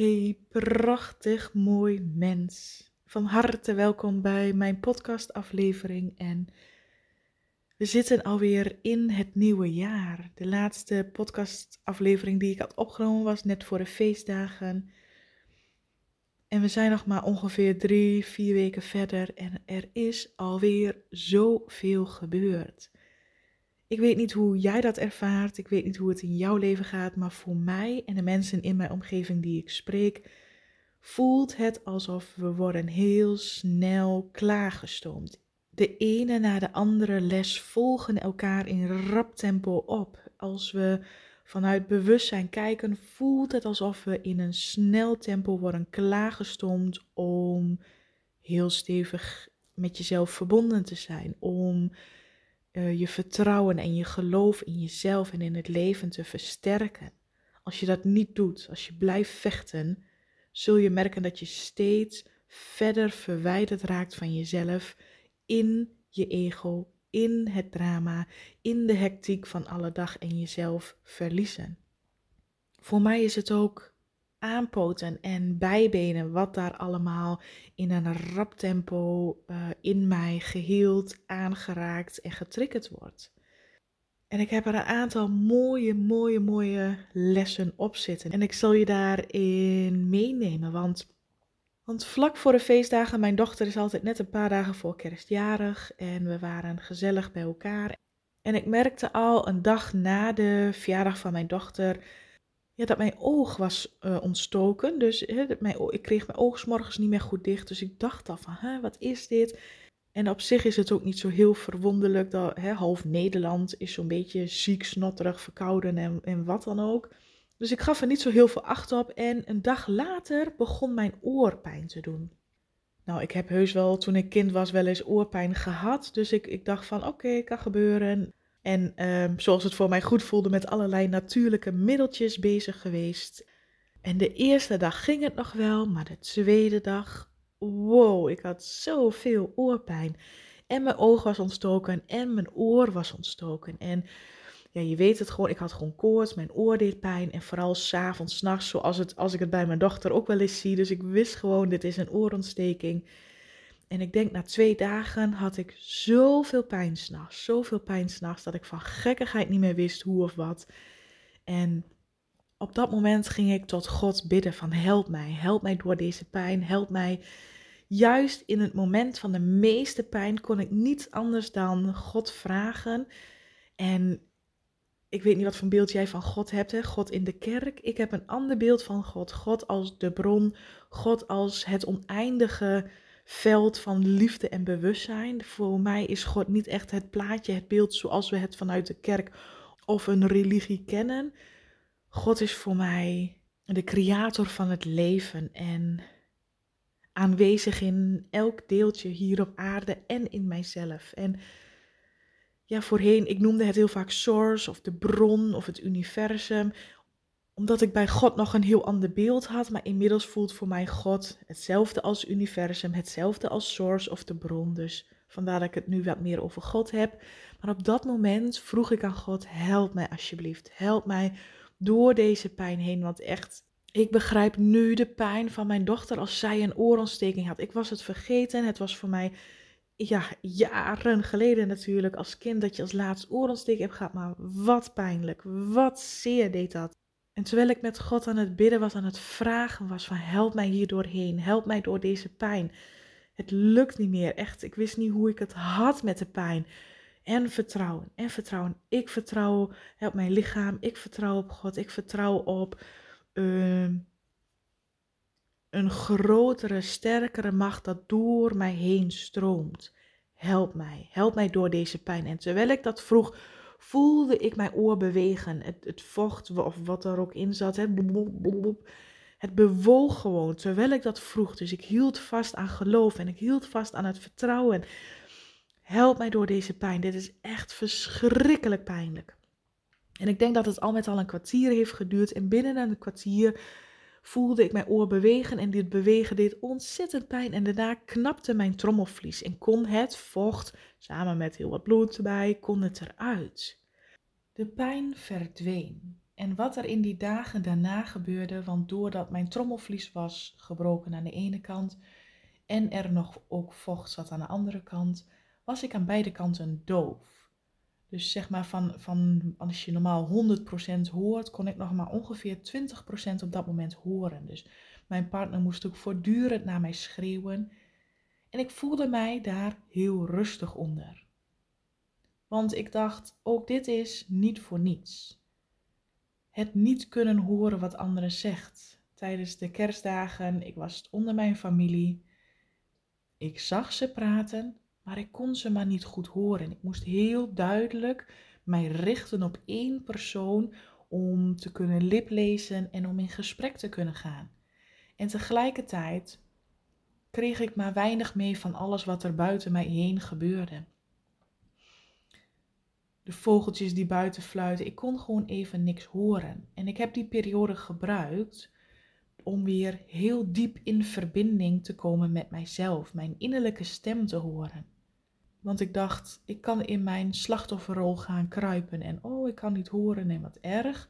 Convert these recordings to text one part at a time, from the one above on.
Hey, prachtig mooi mens. Van harte welkom bij mijn podcastaflevering. En we zitten alweer in het nieuwe jaar. De laatste podcastaflevering die ik had opgenomen was net voor de feestdagen. En we zijn nog maar ongeveer drie, vier weken verder en er is alweer zoveel gebeurd. Ik weet niet hoe jij dat ervaart, ik weet niet hoe het in jouw leven gaat, maar voor mij en de mensen in mijn omgeving die ik spreek, voelt het alsof we worden heel snel klaargestoomd. De ene na de andere les volgen elkaar in rap tempo op. Als we vanuit bewustzijn kijken, voelt het alsof we in een snel tempo worden klaargestoomd om heel stevig met jezelf verbonden te zijn, om uh, je vertrouwen en je geloof in jezelf en in het leven te versterken. Als je dat niet doet, als je blijft vechten, zul je merken dat je steeds verder verwijderd raakt van jezelf in je ego, in het drama, in de hectiek van alle dag en jezelf verliezen. Voor mij is het ook aanpoten en bijbenen, wat daar allemaal in een rap tempo uh, in mij geheeld, aangeraakt en getriggerd wordt. En ik heb er een aantal mooie, mooie, mooie lessen op zitten. En ik zal je daarin meenemen, want, want vlak voor de feestdagen, mijn dochter is altijd net een paar dagen voor kerstjarig en we waren gezellig bij elkaar. En ik merkte al een dag na de verjaardag van mijn dochter ja, dat mijn oog was uh, ontstoken. Dus dat mijn, ik kreeg mijn oog morgens niet meer goed dicht. Dus ik dacht al van, wat is dit? En op zich is het ook niet zo heel verwonderlijk dat half Nederland is zo'n beetje ziek, snotterig, verkouden en, en wat dan ook. Dus ik gaf er niet zo heel veel acht op. En een dag later begon mijn oor pijn te doen. Nou, ik heb heus wel toen ik kind was wel eens oorpijn gehad. Dus ik, ik dacht van oké, kan gebeuren. En ehm, zoals het voor mij goed voelde, met allerlei natuurlijke middeltjes bezig geweest. En de eerste dag ging het nog wel, maar de tweede dag, wow, ik had zoveel oorpijn. En mijn oog was ontstoken en mijn oor was ontstoken. En ja, je weet het gewoon, ik had gewoon koorts, mijn oor deed pijn. En vooral s'avonds, s'nachts, zoals het, als ik het bij mijn dochter ook wel eens zie. Dus ik wist gewoon, dit is een oorontsteking. En ik denk na twee dagen had ik zoveel pijn s'nachts, zoveel pijn s'nachts, dat ik van gekkigheid niet meer wist hoe of wat. En op dat moment ging ik tot God bidden van help mij, help mij door deze pijn, help mij. Juist in het moment van de meeste pijn kon ik niet anders dan God vragen. En ik weet niet wat voor beeld jij van God hebt, hè? God in de kerk. Ik heb een ander beeld van God. God als de bron, God als het oneindige veld van liefde en bewustzijn. Voor mij is God niet echt het plaatje, het beeld zoals we het vanuit de kerk of een religie kennen. God is voor mij de creator van het leven en aanwezig in elk deeltje hier op aarde en in mijzelf. En ja, voorheen, ik noemde het heel vaak source of de bron of het universum omdat ik bij God nog een heel ander beeld had, maar inmiddels voelt voor mij God hetzelfde als universum, hetzelfde als source of de bron. Dus vandaar dat ik het nu wat meer over God heb. Maar op dat moment vroeg ik aan God: help mij alsjeblieft, help mij door deze pijn heen. Want echt, ik begrijp nu de pijn van mijn dochter als zij een oorontsteking had. Ik was het vergeten. Het was voor mij ja, jaren geleden natuurlijk als kind dat je als laatst oorontsteking hebt gehad. Maar wat pijnlijk, wat zeer deed dat. En terwijl ik met God aan het bidden was, aan het vragen was van help mij hier doorheen, help mij door deze pijn. Het lukt niet meer, echt. Ik wist niet hoe ik het had met de pijn. En vertrouwen, en vertrouwen. Ik vertrouw op mijn lichaam, ik vertrouw op God, ik vertrouw op uh, een grotere, sterkere macht dat door mij heen stroomt. Help mij, help mij door deze pijn. En terwijl ik dat vroeg, voelde ik mijn oor bewegen. Het, het vocht of wat er ook in zat. Het, het bewoog gewoon terwijl ik dat vroeg. Dus ik hield vast aan geloof en ik hield vast aan het vertrouwen. Help mij door deze pijn. Dit is echt verschrikkelijk pijnlijk. En ik denk dat het al met al een kwartier heeft geduurd. En binnen een kwartier voelde ik mijn oor bewegen. En dit bewegen deed ontzettend pijn. En daarna knapte mijn trommelvlies en kon het vocht, samen met heel wat bloed erbij, kon het eruit. De pijn verdween En wat er in die dagen daarna gebeurde, want doordat mijn trommelvlies was gebroken aan de ene kant en er nog ook vocht zat aan de andere kant, was ik aan beide kanten doof. Dus zeg maar van, van als je normaal 100% hoort, kon ik nog maar ongeveer 20% op dat moment horen. Dus mijn partner moest ook voortdurend naar mij schreeuwen. En ik voelde mij daar heel rustig onder. Want ik dacht, ook dit is niet voor niets. Het niet kunnen horen wat anderen zegt. Tijdens de kerstdagen, ik was onder mijn familie. Ik zag ze praten, maar ik kon ze maar niet goed horen. Ik moest heel duidelijk mij richten op één persoon om te kunnen liplezen en om in gesprek te kunnen gaan. En tegelijkertijd kreeg ik maar weinig mee van alles wat er buiten mij heen gebeurde. De vogeltjes die buiten fluiten, ik kon gewoon even niks horen. En ik heb die periode gebruikt om weer heel diep in verbinding te komen met mijzelf, mijn innerlijke stem te horen. Want ik dacht, ik kan in mijn slachtofferrol gaan kruipen en oh, ik kan niet horen en wat erg.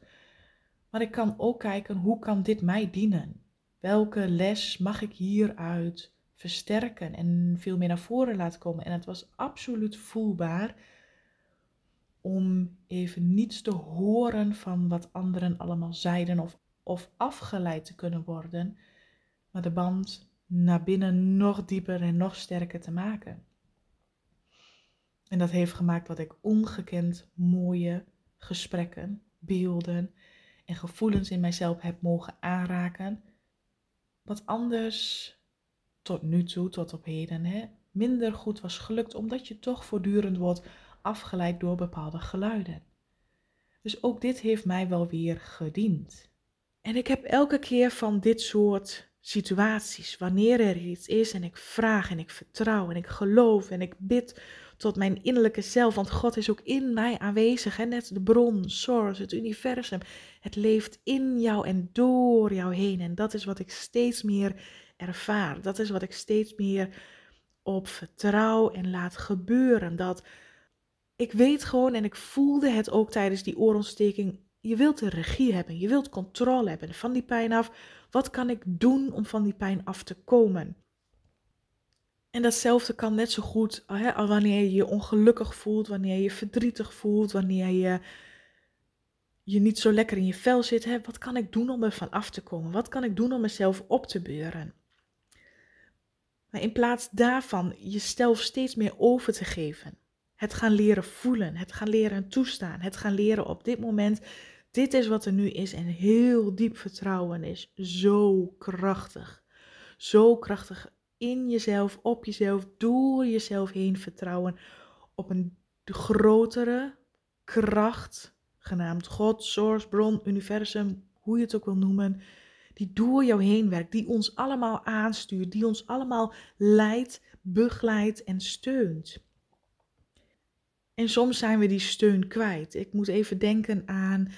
Maar ik kan ook kijken, hoe kan dit mij dienen? Welke les mag ik hieruit versterken en veel meer naar voren laten komen? En het was absoluut voelbaar om even niets te horen van wat anderen allemaal zeiden of, of afgeleid te kunnen worden, maar de band naar binnen nog dieper en nog sterker te maken. En dat heeft gemaakt dat ik ongekend mooie gesprekken, beelden en gevoelens in mijzelf heb mogen aanraken. Wat anders tot nu toe, tot op heden, hè, minder goed was gelukt, omdat je toch voortdurend wordt afgeleid door bepaalde geluiden. Dus ook dit heeft mij wel weer gediend. En ik heb elke keer van dit soort situaties, wanneer er iets is en ik vraag en ik vertrouw en ik geloof en ik bid tot mijn innerlijke zelf, want God is ook in mij aanwezig, hè? net de bron, source, het universum. Het leeft in jou en door jou heen en dat is wat ik steeds meer ervaar. Dat is wat ik steeds meer op vertrouw en laat gebeuren. Dat ik weet gewoon en ik voelde het ook tijdens die oorontsteking. Je wilt de regie hebben, je wilt controle hebben van die pijn af. Wat kan ik doen om van die pijn af te komen? En datzelfde kan net zo goed hè, wanneer je je ongelukkig voelt, wanneer je je verdrietig voelt, wanneer je je niet zo lekker in je vel zit. Hè, wat kan ik doen om er van af te komen? Wat kan ik doen om mezelf op te beuren? Maar in plaats daarvan jezelf steeds meer over te geven. Het gaan leren voelen, het gaan leren toestaan, het gaan leren op dit moment, dit is wat er nu is en heel diep vertrouwen is zo krachtig. Zo krachtig in jezelf, op jezelf, door jezelf heen vertrouwen op een grotere kracht, genaamd God, Source, Bron, Universum, hoe je het ook wil noemen, die door jou heen werkt, die ons allemaal aanstuurt, die ons allemaal leidt, begeleidt en steunt. En soms zijn we die steun kwijt. Ik moet even denken aan.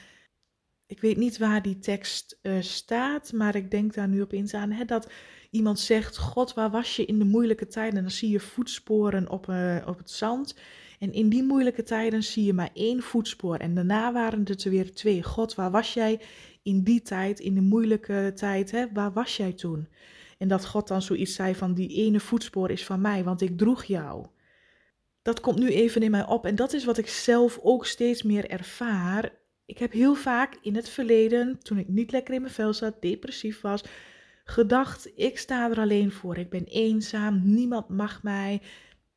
Ik weet niet waar die tekst uh, staat, maar ik denk daar nu opeens aan hè, dat iemand zegt: God, waar was je in de moeilijke tijden? En dan zie je voetsporen op, uh, op het zand. En in die moeilijke tijden zie je maar één voetspoor. En daarna waren het er weer twee. God, waar was jij in die tijd, in de moeilijke tijd? Hè? Waar was jij toen? En dat God dan zoiets zei van die ene voetspoor is van mij, want ik droeg jou dat komt nu even in mij op. En dat is wat ik zelf ook steeds meer ervaar. Ik heb heel vaak in het verleden, toen ik niet lekker in mijn vel zat, depressief was, gedacht: ik sta er alleen voor. Ik ben eenzaam, niemand mag mij.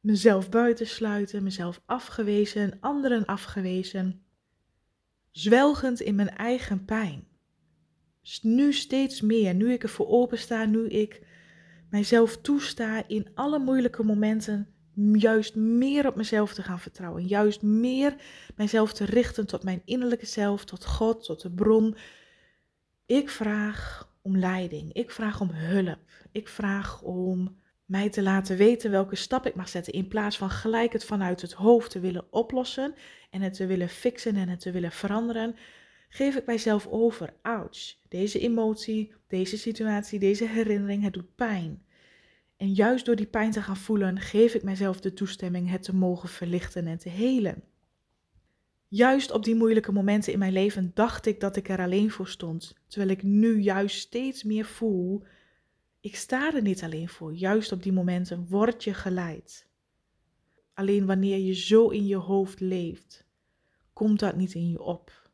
Mezelf buitensluiten, mezelf afgewezen, anderen afgewezen. Zwelgend in mijn eigen pijn. Nu steeds meer, nu ik ervoor opensta, nu ik mijzelf toesta in alle moeilijke momenten juist meer op mezelf te gaan vertrouwen. Juist meer mijzelf te richten tot mijn innerlijke zelf, tot God, tot de bron. Ik vraag om leiding. Ik vraag om hulp. Ik vraag om mij te laten weten welke stap ik mag zetten. In plaats van gelijk het vanuit het hoofd te willen oplossen en het te willen fixen en het te willen veranderen, geef ik mijzelf over. Ouch, deze emotie, deze situatie, deze herinnering, het doet pijn. En juist door die pijn te gaan voelen, geef ik mijzelf de toestemming het te mogen verlichten en te helen. Juist op die moeilijke momenten in mijn leven dacht ik dat ik er alleen voor stond. Terwijl ik nu juist steeds meer voel, ik sta er niet alleen voor. Juist op die momenten word je geleid. Alleen wanneer je zo in je hoofd leeft, komt dat niet in je op.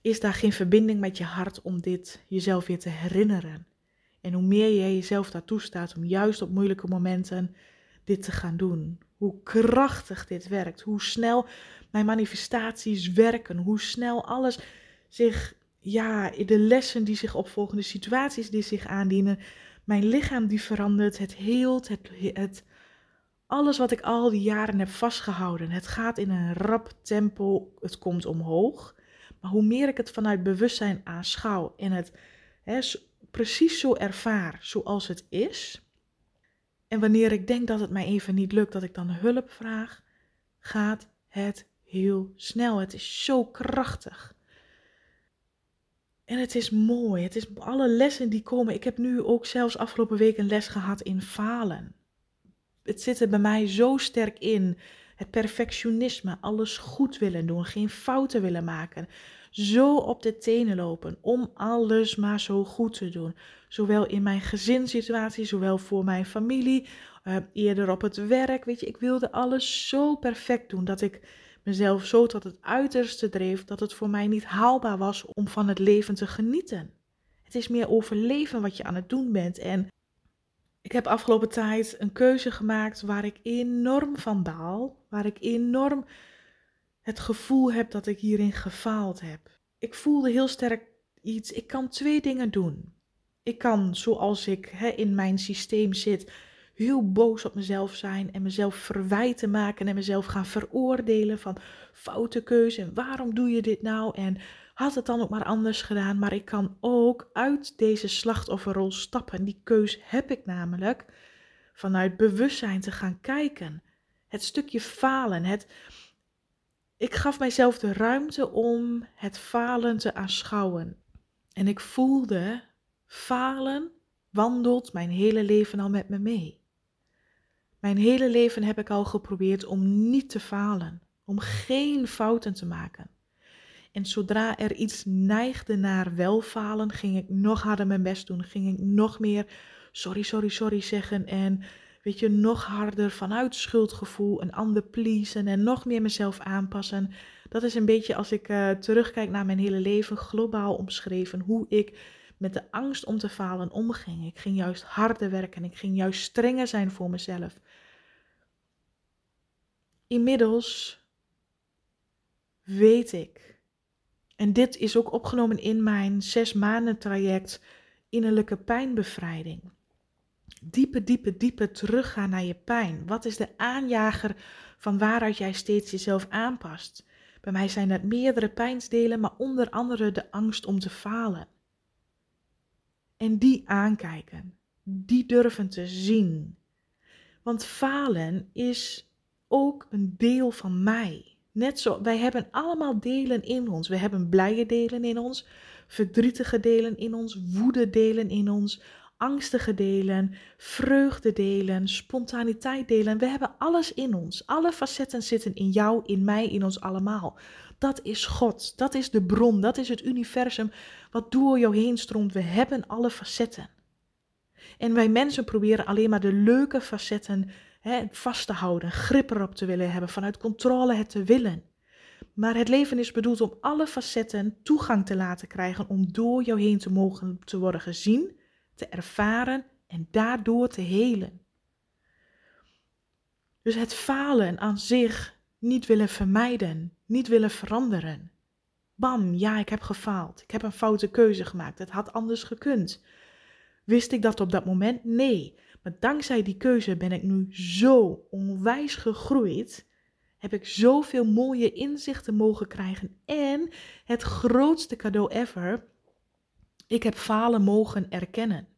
Is daar geen verbinding met je hart om dit jezelf weer te herinneren? En hoe meer jij jezelf daartoe staat om juist op moeilijke momenten dit te gaan doen. Hoe krachtig dit werkt. Hoe snel mijn manifestaties werken. Hoe snel alles zich, ja, de lessen die zich opvolgen, de situaties die zich aandienen. Mijn lichaam die verandert. Het heelt. Het, het, alles wat ik al die jaren heb vastgehouden. Het gaat in een rap tempo. Het komt omhoog. Maar hoe meer ik het vanuit bewustzijn aanschouw en het hè, precies zo ervaar zoals het is. En wanneer ik denk dat het mij even niet lukt, dat ik dan hulp vraag, gaat het heel snel. Het is zo krachtig. En het is mooi. Het is alle lessen die komen. Ik heb nu ook zelfs afgelopen week een les gehad in falen. Het zit er bij mij zo sterk in. Het perfectionisme, alles goed willen doen, geen fouten willen maken zo op de tenen lopen om alles maar zo goed te doen. Zowel in mijn gezinssituatie, zowel voor mijn familie, uh, eerder op het werk. Weet je, ik wilde alles zo perfect doen dat ik mezelf zo tot het uiterste dreef dat het voor mij niet haalbaar was om van het leven te genieten. Het is meer overleven wat je aan het doen bent. En ik heb afgelopen tijd een keuze gemaakt waar ik enorm van baal, waar ik enorm het gevoel heb dat ik hierin gefaald heb. Ik voelde heel sterk iets. Ik kan twee dingen doen. Ik kan, zoals ik hè, in mijn systeem zit, heel boos op mezelf zijn en mezelf verwijten maken en mezelf gaan veroordelen van foute keuze en waarom doe je dit nou en had het dan ook maar anders gedaan. Maar ik kan ook uit deze slachtofferrol stappen. Die keus heb ik namelijk vanuit bewustzijn te gaan kijken. Het stukje falen, het, ik gaf mijzelf de ruimte om het falen te aanschouwen. En ik voelde, falen wandelt mijn hele leven al met me mee. Mijn hele leven heb ik al geprobeerd om niet te falen, om geen fouten te maken. En zodra er iets neigde naar welfalen, ging ik nog harder mijn best doen. Ging ik nog meer sorry, sorry, sorry zeggen en weet je, nog harder vanuit schuldgevoel een ander pleasen en nog meer mezelf aanpassen. Dat is een beetje als ik uh, terugkijk naar mijn hele leven, globaal omschreven, hoe ik met de angst om te falen omging. Ik ging juist harder werken, ik ging juist strenger zijn voor mezelf. Inmiddels weet ik, en dit is ook opgenomen in mijn zes maanden traject innerlijke pijnbevrijding diepe, diepe, diepe teruggaan naar je pijn. Wat is de aanjager van waaruit jij steeds jezelf aanpast? Bij mij zijn dat meerdere pijnsdelen, maar onder andere de angst om te falen. En die aankijken, die durven te zien. Want falen is ook een deel van mij. Net zo, wij hebben allemaal delen in ons. We hebben blije delen in ons, verdrietige delen in ons, woede delen in ons, angstige delen, vreugde delen, spontaniteit delen. We hebben alles in ons. Alle facetten zitten in jou, in mij, in ons allemaal. Dat is God. Dat is de bron. Dat is het universum wat door jou heen stroomt. We hebben alle facetten. En wij mensen proberen alleen maar de leuke facetten hè, vast te houden, grip erop te willen hebben, vanuit controle het te willen. Maar het leven is bedoeld om alle facetten toegang te laten krijgen, om door jou heen te mogen te worden gezien te ervaren en daardoor te helen. Dus het falen aan zich niet willen vermijden, niet willen veranderen. Bam, ja, ik heb gefaald. Ik heb een foute keuze gemaakt. Het had anders gekund. Wist ik dat op dat moment? Nee. Maar dankzij die keuze ben ik nu zo onwijs gegroeid. Heb ik zoveel mooie inzichten mogen krijgen. En het grootste cadeau ever. Ik heb falen mogen erkennen.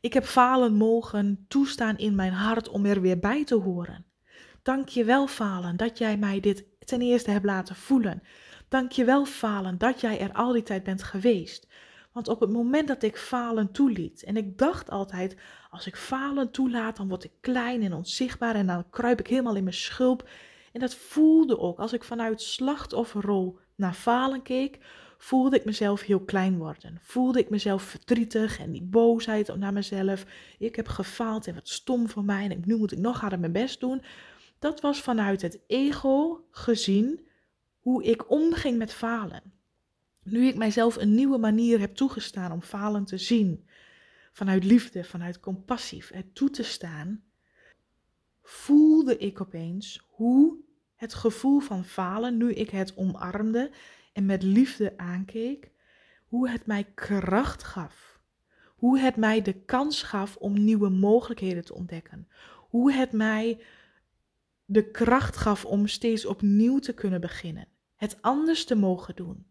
Ik heb falen mogen toestaan in mijn hart om er weer bij te horen. Dank je wel, falen, dat jij mij dit ten eerste hebt laten voelen. Dank je wel, falen, dat jij er al die tijd bent geweest. Want op het moment dat ik falen toeliet, en ik dacht altijd, als ik falen toelaat, dan word ik klein en onzichtbaar en dan kruip ik helemaal in mijn schulp En dat voelde ook. Als ik vanuit slachtofferrol naar falen keek, voelde ik mezelf heel klein worden. Voelde ik mezelf verdrietig en die boosheid naar mezelf. Ik heb gefaald en wat stom van mij en nu moet ik nog harder mijn best doen. Dat was vanuit het ego gezien hoe ik omging met falen. Nu ik mijzelf een nieuwe manier heb toegestaan om falen te zien, vanuit liefde, vanuit compassie, het toe te staan, voelde ik opeens hoe het gevoel van falen, nu ik het omarmde en met liefde aankeek, hoe het mij kracht gaf. Hoe het mij de kans gaf om nieuwe mogelijkheden te ontdekken. Hoe het mij de kracht gaf om steeds opnieuw te kunnen beginnen. Het anders te mogen doen.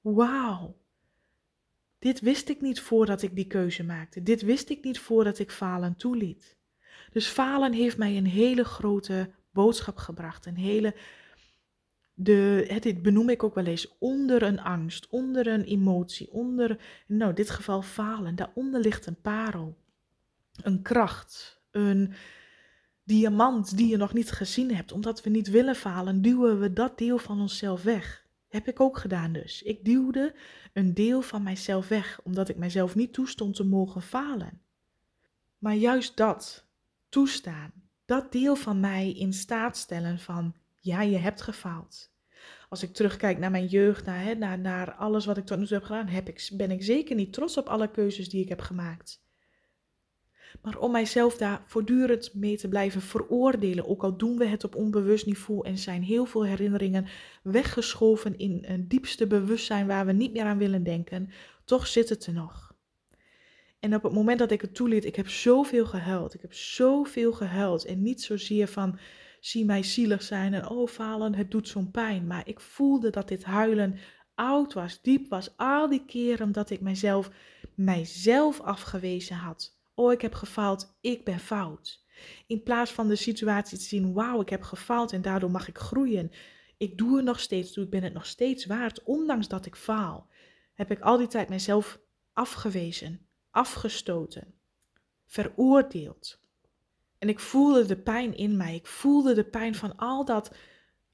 Wauw. Dit wist ik niet voordat ik die keuze maakte. Dit wist ik niet voordat ik falen toeliet. Dus falen heeft mij een hele grote boodschap gebracht. Een hele, de, dit benoem ik ook wel eens, onder een angst, onder een emotie, onder, nou, in dit geval falen. Daaronder ligt een parel, een kracht, een diamant die je nog niet gezien hebt. Omdat we niet willen falen, duwen we dat deel van onszelf weg. Heb ik ook gedaan dus. Ik duwde een deel van mijzelf weg, omdat ik mijzelf niet toestond te mogen falen. Maar juist dat, toestaan, dat deel van mij in staat stellen van, ja, je hebt gefaald. Als ik terugkijk naar mijn jeugd, naar, hè, naar, naar alles wat ik tot nu toe heb gedaan, heb ik, ben ik zeker niet trots op alle keuzes die ik heb gemaakt. Maar om mijzelf daar voortdurend mee te blijven veroordelen, ook al doen we het op onbewust niveau en zijn heel veel herinneringen weggeschoven in een diepste bewustzijn waar we niet meer aan willen denken, toch zit het er nog. En op het moment dat ik het toeliet, ik heb zoveel gehuild. Ik heb zoveel gehuild. En niet zozeer van zie mij zielig zijn en oh falen, het doet zo'n pijn. Maar ik voelde dat dit huilen oud was, diep was. Al die keren dat ik mijzelf, mijzelf afgewezen had. Oh, ik heb gefaald, ik ben fout. In plaats van de situatie te zien, wauw, ik heb gefaald en daardoor mag ik groeien. Ik doe er nog steeds ik ben het nog steeds waard, ondanks dat ik faal. Heb ik al die tijd mijzelf afgewezen, afgestoten, veroordeeld. En ik voelde de pijn in mij. Ik voelde de pijn van al dat,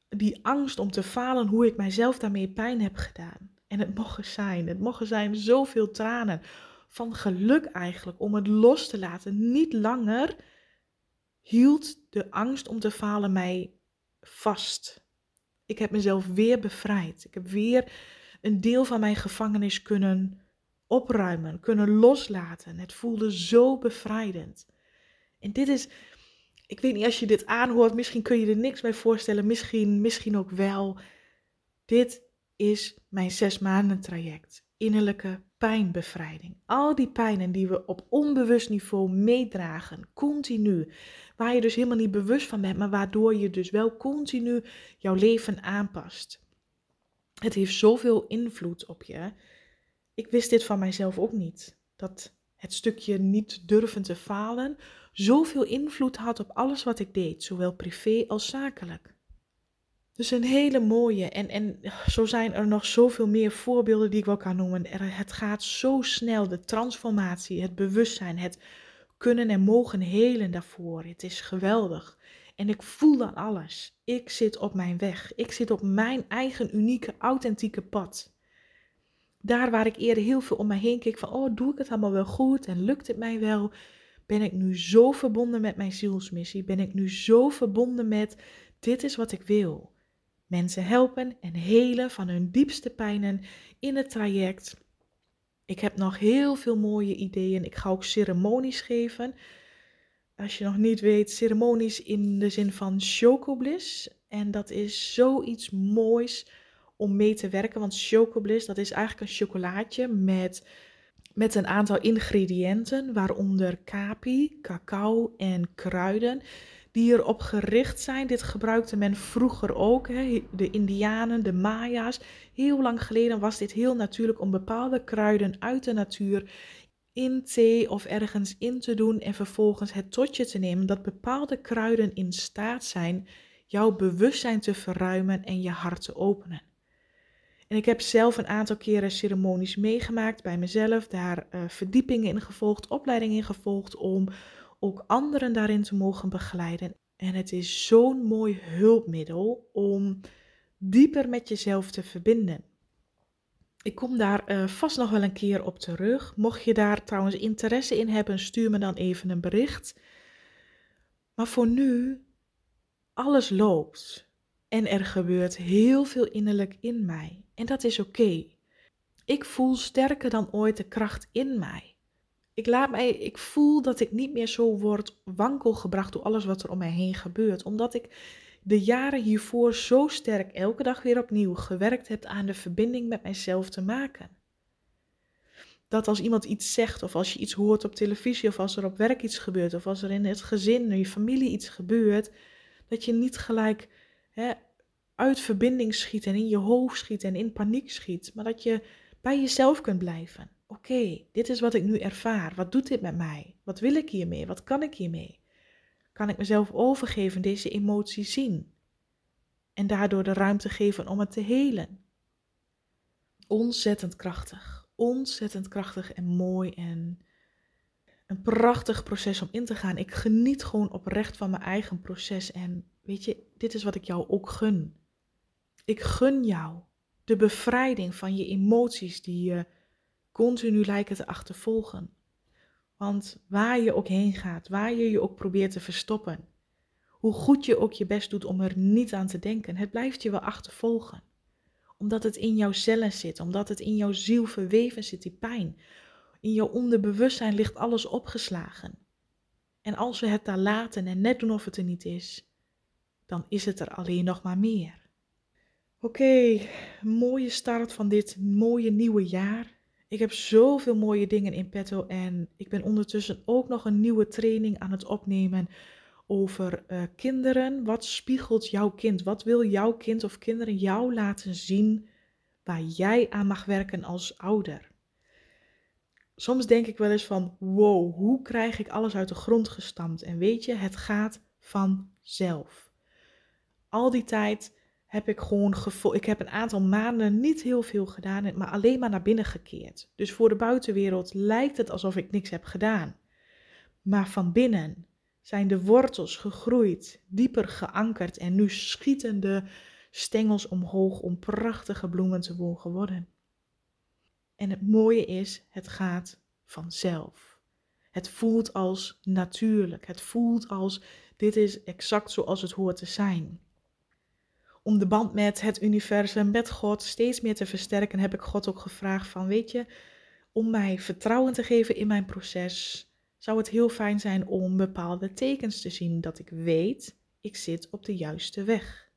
die angst om te falen, hoe ik mijzelf daarmee pijn heb gedaan. En het mocht zijn, het mocht zijn zoveel tranen van geluk eigenlijk om het los te laten. Niet langer hield de angst om te falen mij vast. Ik heb mezelf weer bevrijd. Ik heb weer een deel van mijn gevangenis kunnen opruimen, kunnen loslaten. Het voelde zo bevrijdend. En dit is, ik weet niet als je dit aanhoort, misschien kun je er niks bij voorstellen, misschien, misschien ook wel. Dit is mijn zes maanden traject innerlijke pijnbevrijding. Al die pijnen die we op onbewust niveau meedragen, continu, waar je dus helemaal niet bewust van bent, maar waardoor je dus wel continu jouw leven aanpast. Het heeft zoveel invloed op je. Ik wist dit van mijzelf ook niet. Dat het stukje niet durven te falen zoveel invloed had op alles wat ik deed, zowel privé als zakelijk. Dus een hele mooie. En, en zo zijn er nog zoveel meer voorbeelden die ik wel kan noemen. Er, het gaat zo snel, de transformatie, het bewustzijn, het kunnen en mogen helen daarvoor. Het is geweldig. En ik voel dan alles. Ik zit op mijn weg. Ik zit op mijn eigen unieke, authentieke pad. Daar waar ik eerder heel veel om mij heen keek van, oh, doe ik het allemaal wel goed en lukt het mij wel? Ben ik nu zo verbonden met mijn zielsmissie? Ben ik nu zo verbonden met, dit is wat ik wil? mensen helpen en helen van hun diepste pijnen in het traject. Ik heb nog heel veel mooie ideeën. Ik ga ook ceremonies geven. Als je nog niet weet, ceremonies in de zin van chocobliss. En dat is zoiets moois om mee te werken. Want chocobliss, dat is eigenlijk een chocolaatje met, met een aantal ingrediënten. Waaronder kapi, cacao en kruiden die erop gericht zijn. Dit gebruikte men vroeger ook, hè, de Indianen, de Maya's. Heel lang geleden was dit heel natuurlijk om bepaalde kruiden uit de natuur in thee of ergens in te doen en vervolgens het tot je te nemen dat bepaalde kruiden in staat zijn jouw bewustzijn te verruimen en je hart te openen. En ik heb zelf een aantal keren ceremonies meegemaakt bij mezelf, daar uh, verdiepingen in gevolgd, opleidingen in gevolgd om ook anderen daarin te mogen begeleiden. En het is zo'n mooi hulpmiddel om dieper met jezelf te verbinden. Ik kom daar uh, vast nog wel een keer op terug. Mocht je daar trouwens interesse in hebben, stuur me dan even een bericht. Maar voor nu, alles loopt. En er gebeurt heel veel innerlijk in mij. En dat is oké. Ik voel sterker dan ooit de kracht in mij. Ik, laat mij, ik voel dat ik niet meer zo word wankelgebracht door alles wat er om mij heen gebeurt. Omdat ik de jaren hiervoor zo sterk elke dag weer opnieuw gewerkt heb aan de verbinding met mijzelf te maken. Dat als iemand iets zegt, of als je iets hoort op televisie, of als er op werk iets gebeurt, of als er in het gezin, in je familie iets gebeurt, dat je niet gelijk hè, uit verbinding schiet en in je hoofd schiet en in paniek schiet, maar dat je bij jezelf kunt blijven. Oké, dit is wat ik nu ervaar. Wat doet dit met mij? Wat wil ik hiermee? Wat kan ik hiermee? Kan ik mezelf overgeven, deze emotie zien? En daardoor de ruimte geven om het te helen. Ontzettend krachtig. Ontzettend krachtig en mooi en een prachtig proces om in te gaan. Ik geniet gewoon oprecht van mijn eigen proces. En weet je, dit is wat ik jou ook gun. Ik gun jou de bevrijding van je emoties die je continu lijken te achtervolgen. Want waar je ook heen gaat, waar je je ook probeert te verstoppen, hoe goed je ook je best doet om er niet aan te denken, het blijft je wel achtervolgen. Omdat het in jouw cellen zit, omdat het in jouw ziel verweven zit, die pijn. In jouw onderbewustzijn ligt alles opgeslagen. En als we het daar laten en net doen of het er niet is, dan is het er alleen nog maar meer. Oké, mooie start van dit mooie nieuwe jaar. Ik heb zoveel mooie dingen in petto en ik ben ondertussen ook nog een nieuwe training aan het opnemen over uh, kinderen. Wat spiegelt jouw kind? Wat wil jouw kind of kinderen jou laten zien waar jij aan mag werken als ouder? Soms denk ik wel eens van, wow, hoe krijg ik alles uit de grond gestampt? En weet je, het gaat vanzelf. Al die tijd heb ik gewoon gevoel. Ik heb een aantal maanden niet heel veel gedaan, maar alleen maar naar binnen gekeerd. Dus voor de buitenwereld lijkt het alsof ik niks heb gedaan. Maar van binnen zijn de wortels gegroeid, dieper geankerd en nu schieten de stengels omhoog om prachtige bloemen te worden. En het mooie is, het gaat vanzelf. Het voelt als natuurlijk. Het voelt als dit is exact zoals het hoort te zijn om de band met het universum, met God steeds meer te versterken, heb ik God ook gevraagd van, weet je, om mij vertrouwen te geven in mijn proces, zou het heel fijn zijn om bepaalde tekens te zien dat ik weet, ik zit op de juiste weg.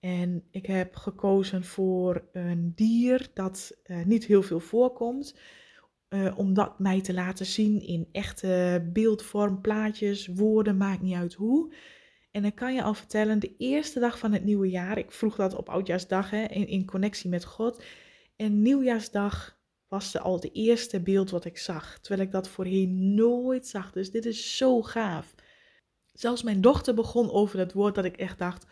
En ik heb gekozen voor een dier dat uh, niet heel veel voorkomt, uh, om dat mij te laten zien in echte beeldvorm, plaatjes, woorden, maakt niet uit hoe. En dan kan je al vertellen, de eerste dag van het nieuwe jaar, ik vroeg dat op Oudjaarsdag hè, in, in connectie met God. En Nieuwjaarsdag was al de eerste beeld wat ik zag, terwijl ik dat voorheen nooit zag. Dus dit is zo gaaf. Zelfs mijn dochter begon over dat woord dat ik echt dacht,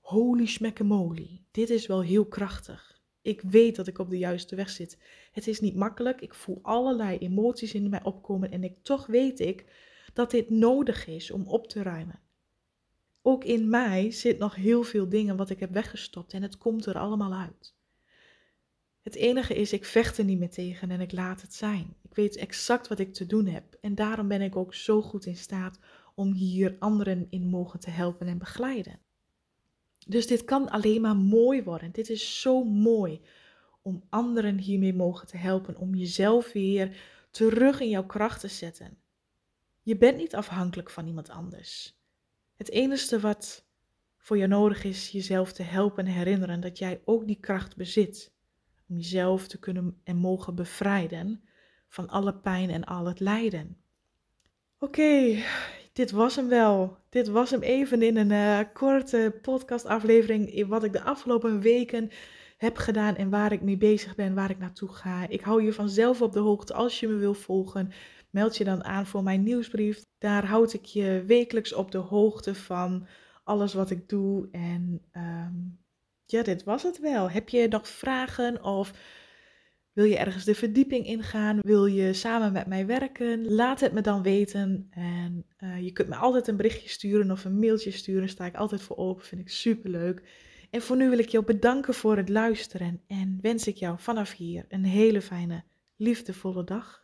holy schmeckemoly, dit is wel heel krachtig. Ik weet dat ik op de juiste weg zit. Het is niet makkelijk, ik voel allerlei emoties in mij opkomen en ik, toch weet ik dat dit nodig is om op te ruimen ook in mij zit nog heel veel dingen wat ik heb weggestopt en het komt er allemaal uit. Het enige is, ik vecht er niet meer tegen en ik laat het zijn. Ik weet exact wat ik te doen heb en daarom ben ik ook zo goed in staat om hier anderen in mogen te helpen en begeleiden. Dus dit kan alleen maar mooi worden. Dit is zo mooi om anderen hiermee mogen te helpen, om jezelf weer terug in jouw kracht te zetten. Je bent niet afhankelijk van iemand anders. Het enige wat voor je nodig is, jezelf te helpen herinneren dat jij ook die kracht bezit. Om jezelf te kunnen en mogen bevrijden van alle pijn en al het lijden. Oké, dit was hem wel. Dit was hem even in een uh, korte podcastaflevering. Wat ik de afgelopen weken heb gedaan en waar ik mee bezig ben, waar ik naartoe ga. Ik hou je vanzelf op de hoogte als je me wil volgen. Meld je dan aan voor mijn nieuwsbrief. Daar houd ik je wekelijks op de hoogte van alles wat ik doe. En um, ja, dit was het wel. Heb je nog vragen of Wil je ergens de verdieping ingaan? Wil je samen met mij werken? Laat het me dan weten. En eh, je kunt me altijd een berichtje sturen of een mailtje sturen. sta ik altijd voor open. Vind ik super leuk. En voor nu wil ik jou bedanken voor het luisteren. En wens ik jou vanaf hier een hele fijne, liefdevolle dag.